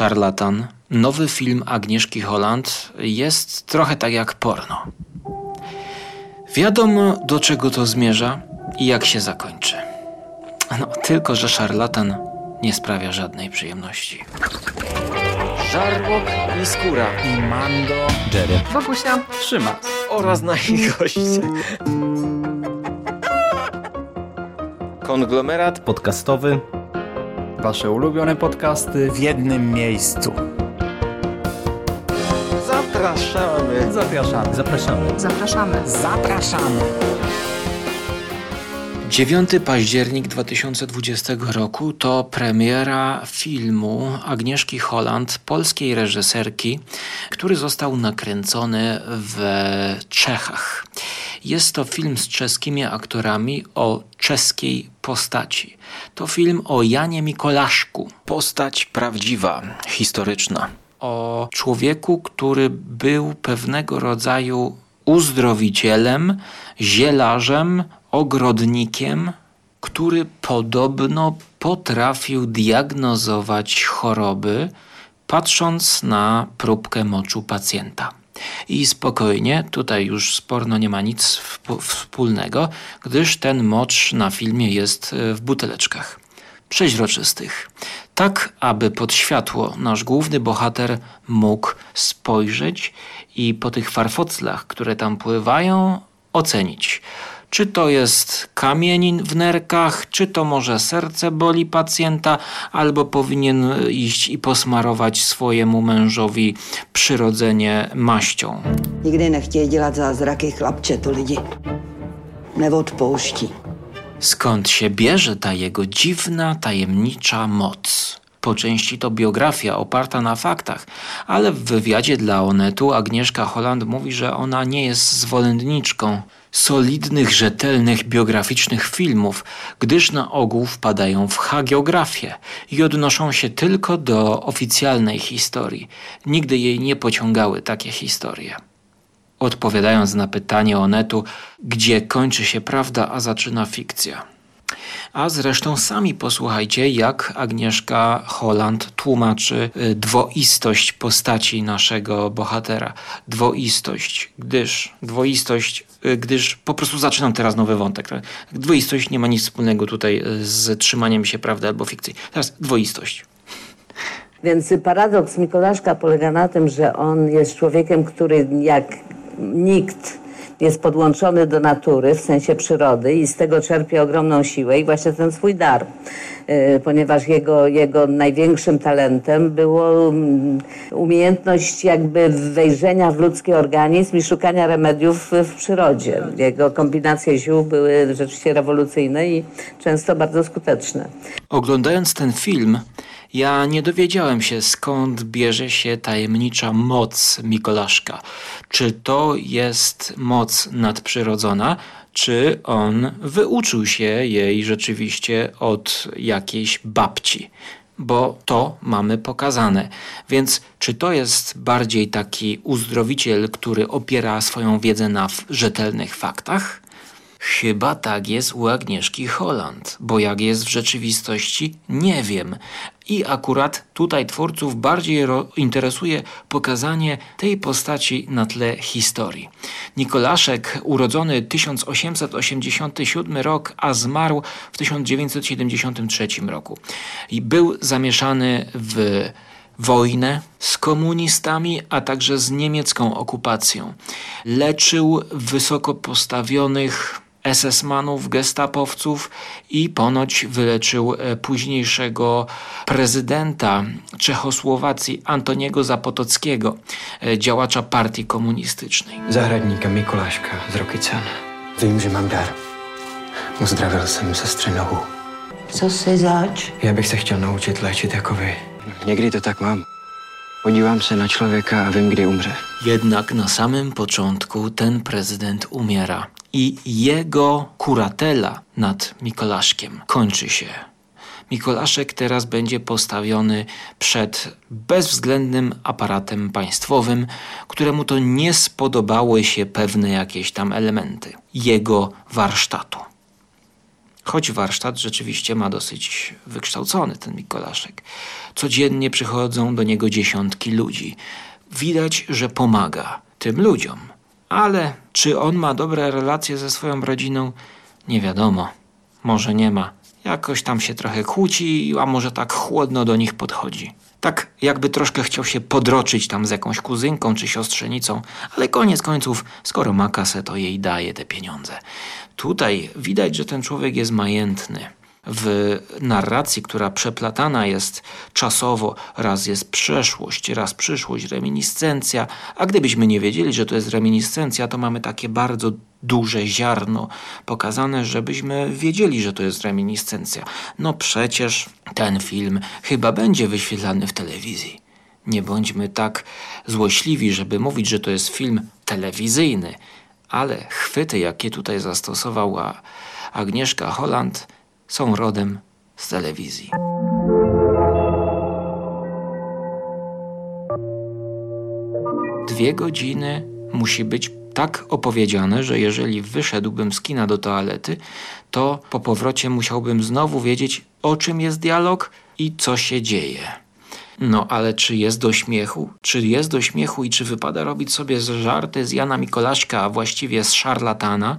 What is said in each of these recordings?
Szarlatan, nowy film Agnieszki Holland jest trochę tak jak porno. Wiadomo, do czego to zmierza i jak się zakończy. No, tylko że szarlatan nie sprawia żadnej przyjemności. Żarłok i skóra. I Mando. Jerry. Wokusia. Trzyma. Oraz nasi goście. Konglomerat Podcastowy. Wasze ulubione podcasty w jednym miejscu. Zapraszamy. Zapraszamy. Zapraszamy. Zapraszamy. Zapraszamy. 9 październik 2020 roku to premiera filmu Agnieszki Holland, polskiej reżyserki, który został nakręcony w Czechach. Jest to film z czeskimi aktorami o czeskiej postaci. To film o Janie Mikolaszku. Postać prawdziwa, historyczna. O człowieku, który był pewnego rodzaju uzdrowicielem, zielarzem, ogrodnikiem, który podobno potrafił diagnozować choroby, patrząc na próbkę moczu pacjenta. I spokojnie, tutaj już sporno nie ma nic wspólnego, gdyż ten mocz na filmie jest e, w buteleczkach przeźroczystych. Tak, aby pod światło nasz główny bohater mógł spojrzeć i po tych farfoclach, które tam pływają, ocenić czy to jest kamień w nerkach, czy to może serce boli pacjenta, albo powinien iść i posmarować swojemu mężowi przyrodzenie maścią. Nigdy nie chtějí dělat zázraky, chlapče, to lidi neodpouští. Skąd się bierze ta jego dziwna, tajemnicza moc? Po części to biografia oparta na faktach, ale w wywiadzie dla Onetu Agnieszka Holland mówi, że ona nie jest zwolenniczką solidnych, rzetelnych, biograficznych filmów, gdyż na ogół wpadają w hagiografię i odnoszą się tylko do oficjalnej historii. Nigdy jej nie pociągały takie historie. Odpowiadając na pytanie Onetu, gdzie kończy się prawda, a zaczyna fikcja. A zresztą sami posłuchajcie, jak Agnieszka Holland tłumaczy y, dwoistość postaci naszego bohatera. Dwoistość, gdyż dwoistość, y, gdyż po prostu zaczynam teraz nowy wątek. Dwoistość nie ma nic wspólnego tutaj y, z trzymaniem się prawdy albo fikcji. Teraz dwoistość. Więc paradoks Mikolaszka polega na tym, że on jest człowiekiem, który jak nikt jest podłączony do natury, w sensie przyrody i z tego czerpie ogromną siłę i właśnie ten swój dar. Y, ponieważ jego, jego największym talentem było mm, umiejętność jakby wejrzenia w ludzki organizm i szukania remediów w przyrodzie. Jego kombinacje ziół były rzeczywiście rewolucyjne i często bardzo skuteczne. Oglądając ten film, ja nie dowiedziałem się skąd bierze się tajemnicza moc Mikolaszka. Czy to jest moc nadprzyrodzona, czy on wyuczył się jej rzeczywiście od jakiejś babci bo to mamy pokazane. Więc czy to jest bardziej taki uzdrowiciel, który opiera swoją wiedzę na rzetelnych faktach? Chyba tak jest u Agnieszki Holland, bo jak jest w rzeczywistości, nie wiem. I akurat tutaj twórców bardziej interesuje pokazanie tej postaci na tle historii. Nikolaszek, urodzony 1887 rok, a zmarł w 1973 roku. I był zamieszany w wojnę z komunistami, a także z niemiecką okupacją. Leczył wysoko postawionych SS-manów, gestapowców i ponoć wyleczył e, późniejszego prezydenta Czechosłowacji Antoniego Zapotockiego, e, działacza partii komunistycznej. Zahradníka Mikoláška z Rokycan. Vím, že mám dar. Uzdravil jsem sestře nohu. Co jsi zač? Já bych se chtěl naučit léčit jako vy. Někdy to tak mám. Podívám se na člověka a vím, kdy umře. Jednak na samym początku ten prezydent umiera i jego kuratela nad Mikolaszkiem kończy się. Mikolaszek teraz będzie postawiony przed bezwzględnym aparatem państwowym, któremu to nie spodobały się pewne jakieś tam elementy jego warsztatu. Choć warsztat rzeczywiście ma dosyć wykształcony ten Mikolaszek. Codziennie przychodzą do niego dziesiątki ludzi. Widać, że pomaga tym ludziom. Ale czy on ma dobre relacje ze swoją rodziną? Nie wiadomo. Może nie ma. Jakoś tam się trochę kłóci, a może tak chłodno do nich podchodzi. Tak jakby troszkę chciał się podroczyć tam z jakąś kuzynką czy siostrzenicą, ale koniec końców, skoro ma kasę, to jej daje te pieniądze. Tutaj widać, że ten człowiek jest majętny. W narracji, która przeplatana jest czasowo, raz jest przeszłość, raz przyszłość, reminiscencja, a gdybyśmy nie wiedzieli, że to jest reminiscencja, to mamy takie bardzo duże ziarno pokazane, żebyśmy wiedzieli, że to jest reminiscencja. No przecież ten film chyba będzie wyświetlany w telewizji. Nie bądźmy tak złośliwi, żeby mówić, że to jest film telewizyjny, ale chwyty, jakie tutaj zastosowała Agnieszka Holland, są rodem z telewizji. Dwie godziny musi być tak opowiedziane, że jeżeli wyszedłbym z kina do toalety, to po powrocie musiałbym znowu wiedzieć, o czym jest dialog i co się dzieje. No ale czy jest do śmiechu? Czy jest do śmiechu i czy wypada robić sobie żarty z Jana Mikolaśka, a właściwie z szarlatana?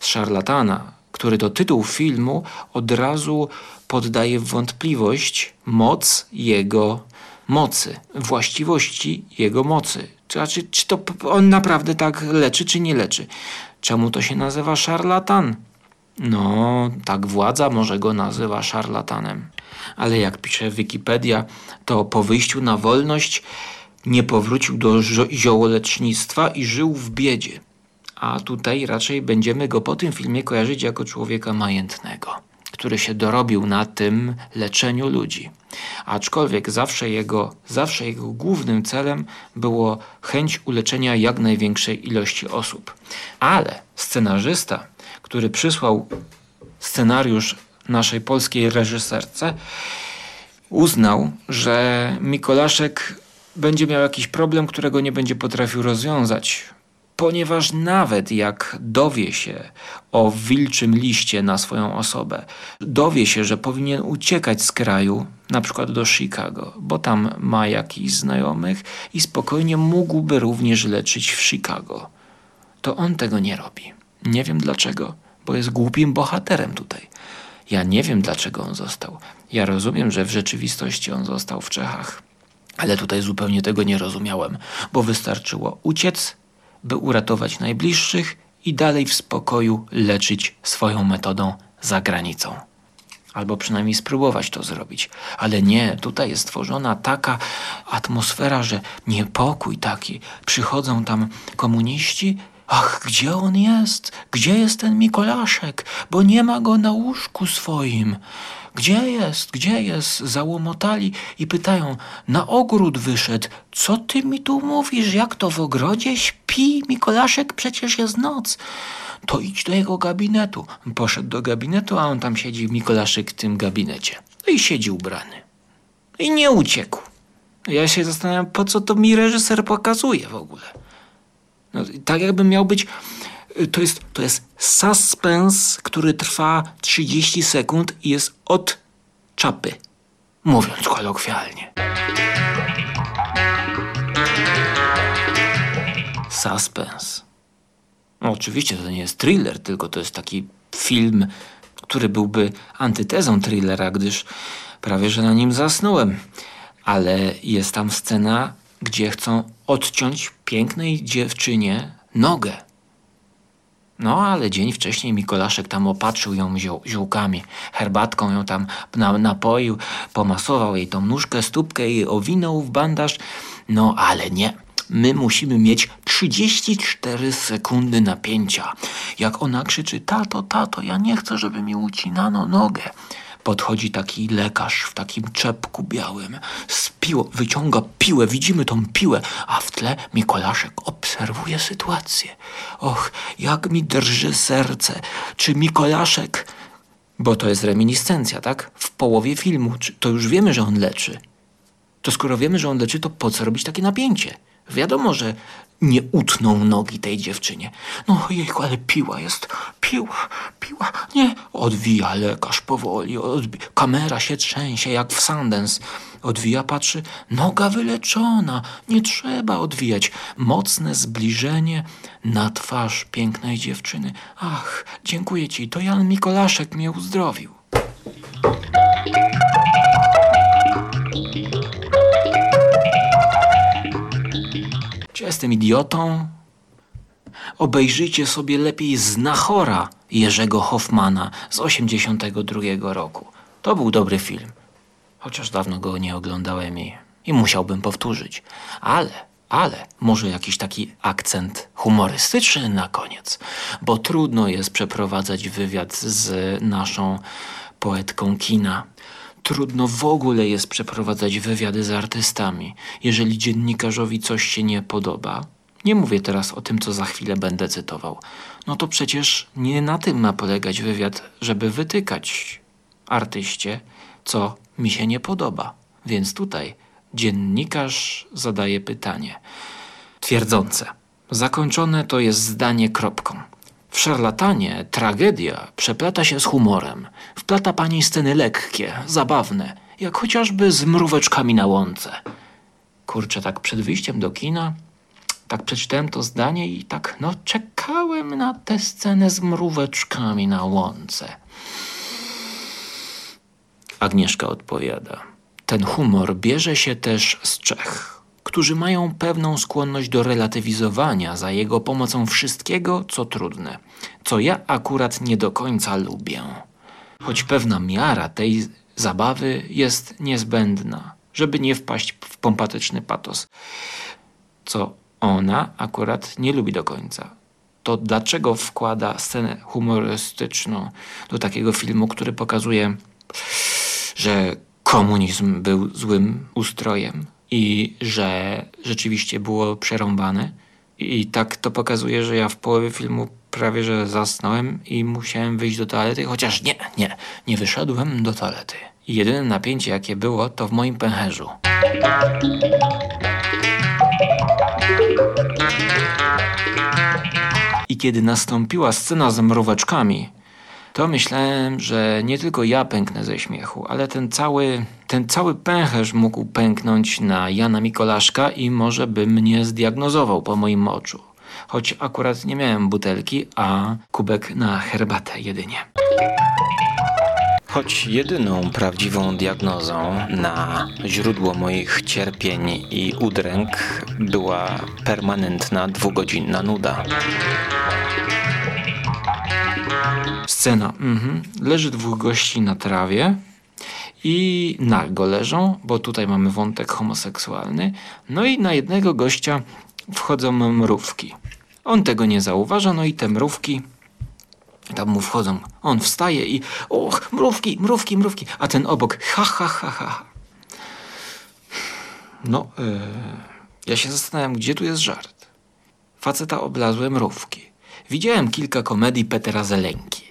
Z szarlatana, który to tytuł filmu od razu poddaje w wątpliwość moc jego mocy, właściwości jego mocy. Znaczy, czy to on naprawdę tak leczy, czy nie leczy? Czemu to się nazywa szarlatan? No, tak władza może go nazywa szarlatanem. Ale jak pisze Wikipedia, to po wyjściu na wolność nie powrócił do ziołolecznictwa i żył w biedzie. A tutaj raczej będziemy go po tym filmie kojarzyć jako człowieka majętnego, który się dorobił na tym leczeniu ludzi. Aczkolwiek zawsze jego, zawsze jego głównym celem było chęć uleczenia jak największej ilości osób. Ale scenarzysta, który przysłał scenariusz naszej polskiej reżyserce, uznał, że Mikolaszek będzie miał jakiś problem, którego nie będzie potrafił rozwiązać ponieważ nawet jak dowie się o wilczym liście na swoją osobę, dowie się, że powinien uciekać z kraju, na przykład do Chicago, bo tam ma jakichś znajomych i spokojnie mógłby również leczyć w Chicago, to on tego nie robi. Nie wiem dlaczego, bo jest głupim bohaterem tutaj. Ja nie wiem dlaczego on został. Ja rozumiem, że w rzeczywistości on został w Czechach. Ale tutaj zupełnie tego nie rozumiałem, bo wystarczyło uciec by uratować najbliższych i dalej w spokoju leczyć swoją metodą za granicą. Albo przynajmniej spróbować to zrobić. Ale nie, tutaj jest tworzona taka atmosfera, że niepokój taki. Przychodzą tam komuniści Ach, gdzie on jest? Gdzie jest ten Mikolaszek? Bo nie ma go na łóżku swoim. Gdzie jest? Gdzie jest? Załomotali i pytają, na ogród wyszedł. Co ty mi tu mówisz? Jak to w ogrodzie śpi? Mikolaszek, przecież jest noc. To idź do jego gabinetu. Poszedł do gabinetu, a on tam siedzi, Mikolaszek w tym gabinecie. No i siedzi ubrany. I nie uciekł. Ja się zastanawiam, po co to mi reżyser pokazuje w ogóle. No, tak jakby miał być to jest, to jest suspens, który trwa 30 sekund i jest od czapy, mówiąc kolokwialnie. Suspens. No, oczywiście to nie jest thriller, tylko to jest taki film, który byłby antytezą thrillera, gdyż prawie że na nim zasnąłem. Ale jest tam scena, gdzie chcą odciąć pięknej dziewczynie nogę. No, ale dzień wcześniej Mikolaszek tam opatrzył ją ziół, ziółkami, herbatką ją tam na, napoił, pomasował jej tą nóżkę, stópkę i owinął w bandaż. No, ale nie. My musimy mieć 34 sekundy napięcia. Jak ona krzyczy, tato, tato, ja nie chcę, żeby mi ucinano nogę. Podchodzi taki lekarz w takim czepku białym, z wyciąga piłę, widzimy tą piłę, a w tle Mikolaszek obserwuje sytuację. Och, jak mi drży serce. Czy Mikolaszek... Bo to jest reminiscencja, tak? W połowie filmu to już wiemy, że on leczy. To skoro wiemy, że on leczy, to po co robić takie napięcie? Wiadomo, że nie utną nogi tej dziewczynie. No jejku, ale piła jest, piła, piła. Nie, odwija lekarz powoli, odbi- kamera się trzęsie jak w Sundance. Odwija, patrzy, noga wyleczona, nie trzeba odwijać. Mocne zbliżenie na twarz pięknej dziewczyny. Ach, dziękuję ci, to Jan Mikolaszek mnie uzdrowił. Czy jestem idiotą? Obejrzyjcie sobie lepiej Znachora Jerzego Hoffmana z 82 roku. To był dobry film. Chociaż dawno go nie oglądałem i, i musiałbym powtórzyć. Ale, ale może jakiś taki akcent humorystyczny na koniec, bo trudno jest przeprowadzać wywiad z naszą poetką kina. Trudno w ogóle jest przeprowadzać wywiady z artystami, jeżeli dziennikarzowi coś się nie podoba. Nie mówię teraz o tym, co za chwilę będę cytował. No to przecież nie na tym ma polegać wywiad, żeby wytykać artyście, co mi się nie podoba. Więc tutaj dziennikarz zadaje pytanie twierdzące. Zakończone to jest zdanie kropką. W szarlatanie tragedia przeplata się z humorem. Wplata pani sceny lekkie, zabawne, jak chociażby z mróweczkami na łące. Kurczę, tak przed wyjściem do kina, tak przeczytałem to zdanie i tak, no, czekałem na tę scenę z mróweczkami na łące. Agnieszka odpowiada. Ten humor bierze się też z Czech, którzy mają pewną skłonność do relatywizowania za jego pomocą wszystkiego, co trudne, co ja akurat nie do końca lubię. Choć pewna miara tej zabawy jest niezbędna, żeby nie wpaść w pompatyczny patos, co ona akurat nie lubi do końca. To dlaczego wkłada scenę humorystyczną do takiego filmu, który pokazuje że komunizm był złym ustrojem i że rzeczywiście było przerąbane. I tak to pokazuje, że ja w połowie filmu prawie że zasnąłem i musiałem wyjść do toalety, chociaż nie, nie, nie wyszedłem do toalety. I jedyne napięcie, jakie było, to w moim pęcherzu. I kiedy nastąpiła scena z mróweczkami, to myślałem, że nie tylko ja pęknę ze śmiechu, ale ten cały, ten cały pęcherz mógł pęknąć na Jana Mikolaszka i może by mnie zdiagnozował po moim oczu. Choć akurat nie miałem butelki, a kubek na herbatę jedynie. Choć jedyną prawdziwą diagnozą na źródło moich cierpień i udręk była permanentna dwugodzinna nuda. Scena. Mhm. Leży dwóch gości na trawie i nago leżą, bo tutaj mamy wątek homoseksualny. No i na jednego gościa wchodzą mrówki. On tego nie zauważa, no i te mrówki tam mu wchodzą. On wstaje i och, mrówki, mrówki, mrówki. A ten obok ha, ha, ha, ha. No, yy, ja się zastanawiam, gdzie tu jest żart. Faceta oblazłe mrówki. Widziałem kilka komedii Petera Zelenki.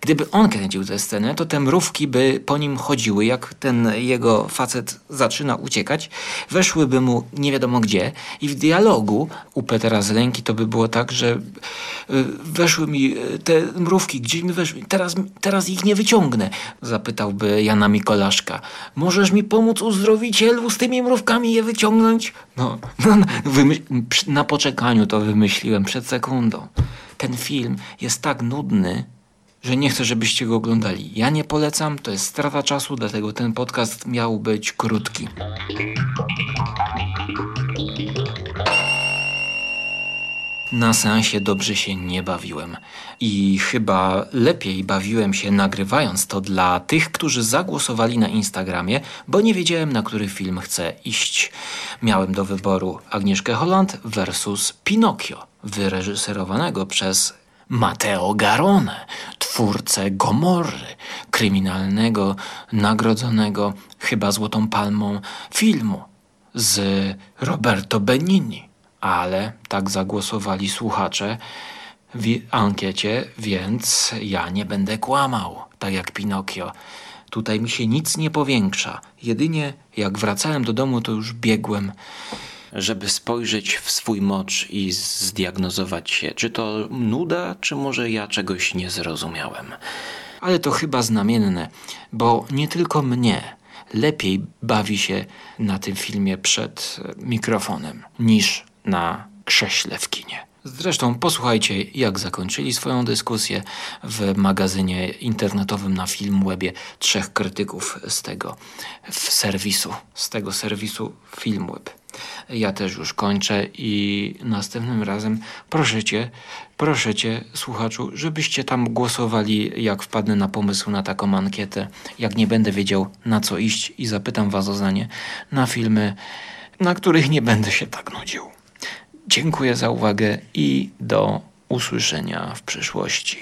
Gdyby on kręcił tę scenę, to te mrówki by po nim chodziły, jak ten jego facet zaczyna uciekać, weszłyby mu nie wiadomo gdzie i w dialogu u Petera Zelenki to by było tak, że y, weszły mi y, te mrówki, gdzie mi weszły, teraz, teraz ich nie wyciągnę, zapytałby Jana Mikolaszka. Możesz mi pomóc uzdrowicielu z tymi mrówkami je wyciągnąć? No, no na poczekaniu to wymyśliłem przed sekundą. Ten film jest tak nudny, że nie chcę, żebyście go oglądali. Ja nie polecam, to jest strata czasu, dlatego ten podcast miał być krótki. Na seansie dobrze się nie bawiłem i chyba lepiej bawiłem się nagrywając to dla tych, którzy zagłosowali na Instagramie, bo nie wiedziałem na który film chcę iść. Miałem do wyboru Agnieszkę Holland versus Pinokio, wyreżyserowanego przez Matteo Garone, twórcę Gomorry, kryminalnego, nagrodzonego chyba Złotą Palmą filmu z Roberto Benini. Ale tak zagłosowali słuchacze w ankiecie, więc ja nie będę kłamał, tak jak Pinokio. Tutaj mi się nic nie powiększa. Jedynie jak wracałem do domu, to już biegłem żeby spojrzeć w swój mocz i zdiagnozować się, czy to nuda, czy może ja czegoś nie zrozumiałem. Ale to chyba znamienne, bo nie tylko mnie lepiej bawi się na tym filmie przed mikrofonem niż na krześle w kinie. Zresztą posłuchajcie, jak zakończyli swoją dyskusję w magazynie internetowym na Filmwebie trzech krytyków z tego serwisu, z tego serwisu Filmweb. Ja też już kończę i następnym razem proszę cię, proszę cię, słuchaczu, żebyście tam głosowali, jak wpadnę na pomysł na taką ankietę, jak nie będę wiedział na co iść i zapytam was o zdanie na filmy, na których nie będę się tak nudził. Dziękuję za uwagę i do usłyszenia w przyszłości.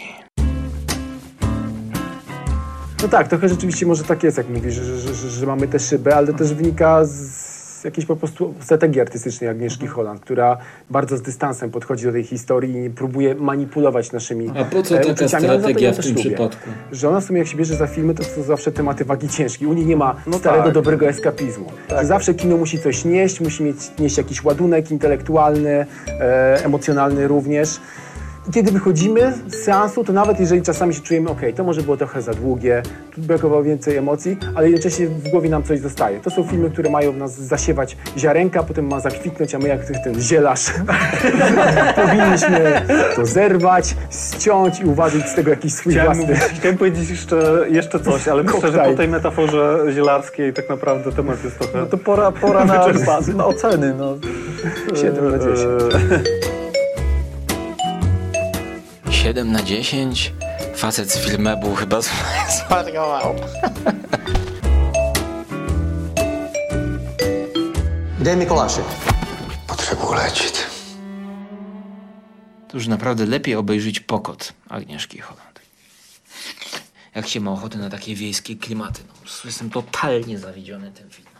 No tak, trochę rzeczywiście może tak jest, jak mówisz, że, że, że, że mamy tę szybę, ale też wynika z jakiejś po prostu strategii artystycznej Agnieszki Holland, która bardzo z dystansem podchodzi do tej historii i próbuje manipulować naszymi A po co e, taka uczuciami, za to strategia w tym lubię. przypadku? Że ona w sumie jak się bierze za filmy, to są zawsze tematy wagi ciężkiej. U nich nie ma starego, tak. dobrego eskapizmu. Że zawsze kino musi coś nieść, musi mieć, nieść jakiś ładunek intelektualny, e, emocjonalny również. Kiedy wychodzimy z seansu, to nawet jeżeli czasami się czujemy, ok, to może było trochę za długie, tu brakowało więcej emocji, ale jednocześnie w głowie nam coś zostaje. To są filmy, które mają w nas zasiewać ziarenka, potem ma zakwitnąć, a my jak ten zielarz powinniśmy to zerwać, ściąć i uważać z tego jakiś swój Chciałem, własny... chciałem powiedzieć jeszcze, jeszcze coś, ale myślę, że po tej metaforze zielarskiej tak naprawdę temat jest trochę... No to pora, pora na, na oceny. No. 7 na 10. 7 na 10. Facet z filmebu chyba zwariował. Daj Mikołaszek. Potrzebuję lecieć. To już naprawdę lepiej obejrzeć pokot Agnieszki Holland. Jak się ma ochotę na takie wiejskie klimaty. No, jestem totalnie zawiedziony tym filmem.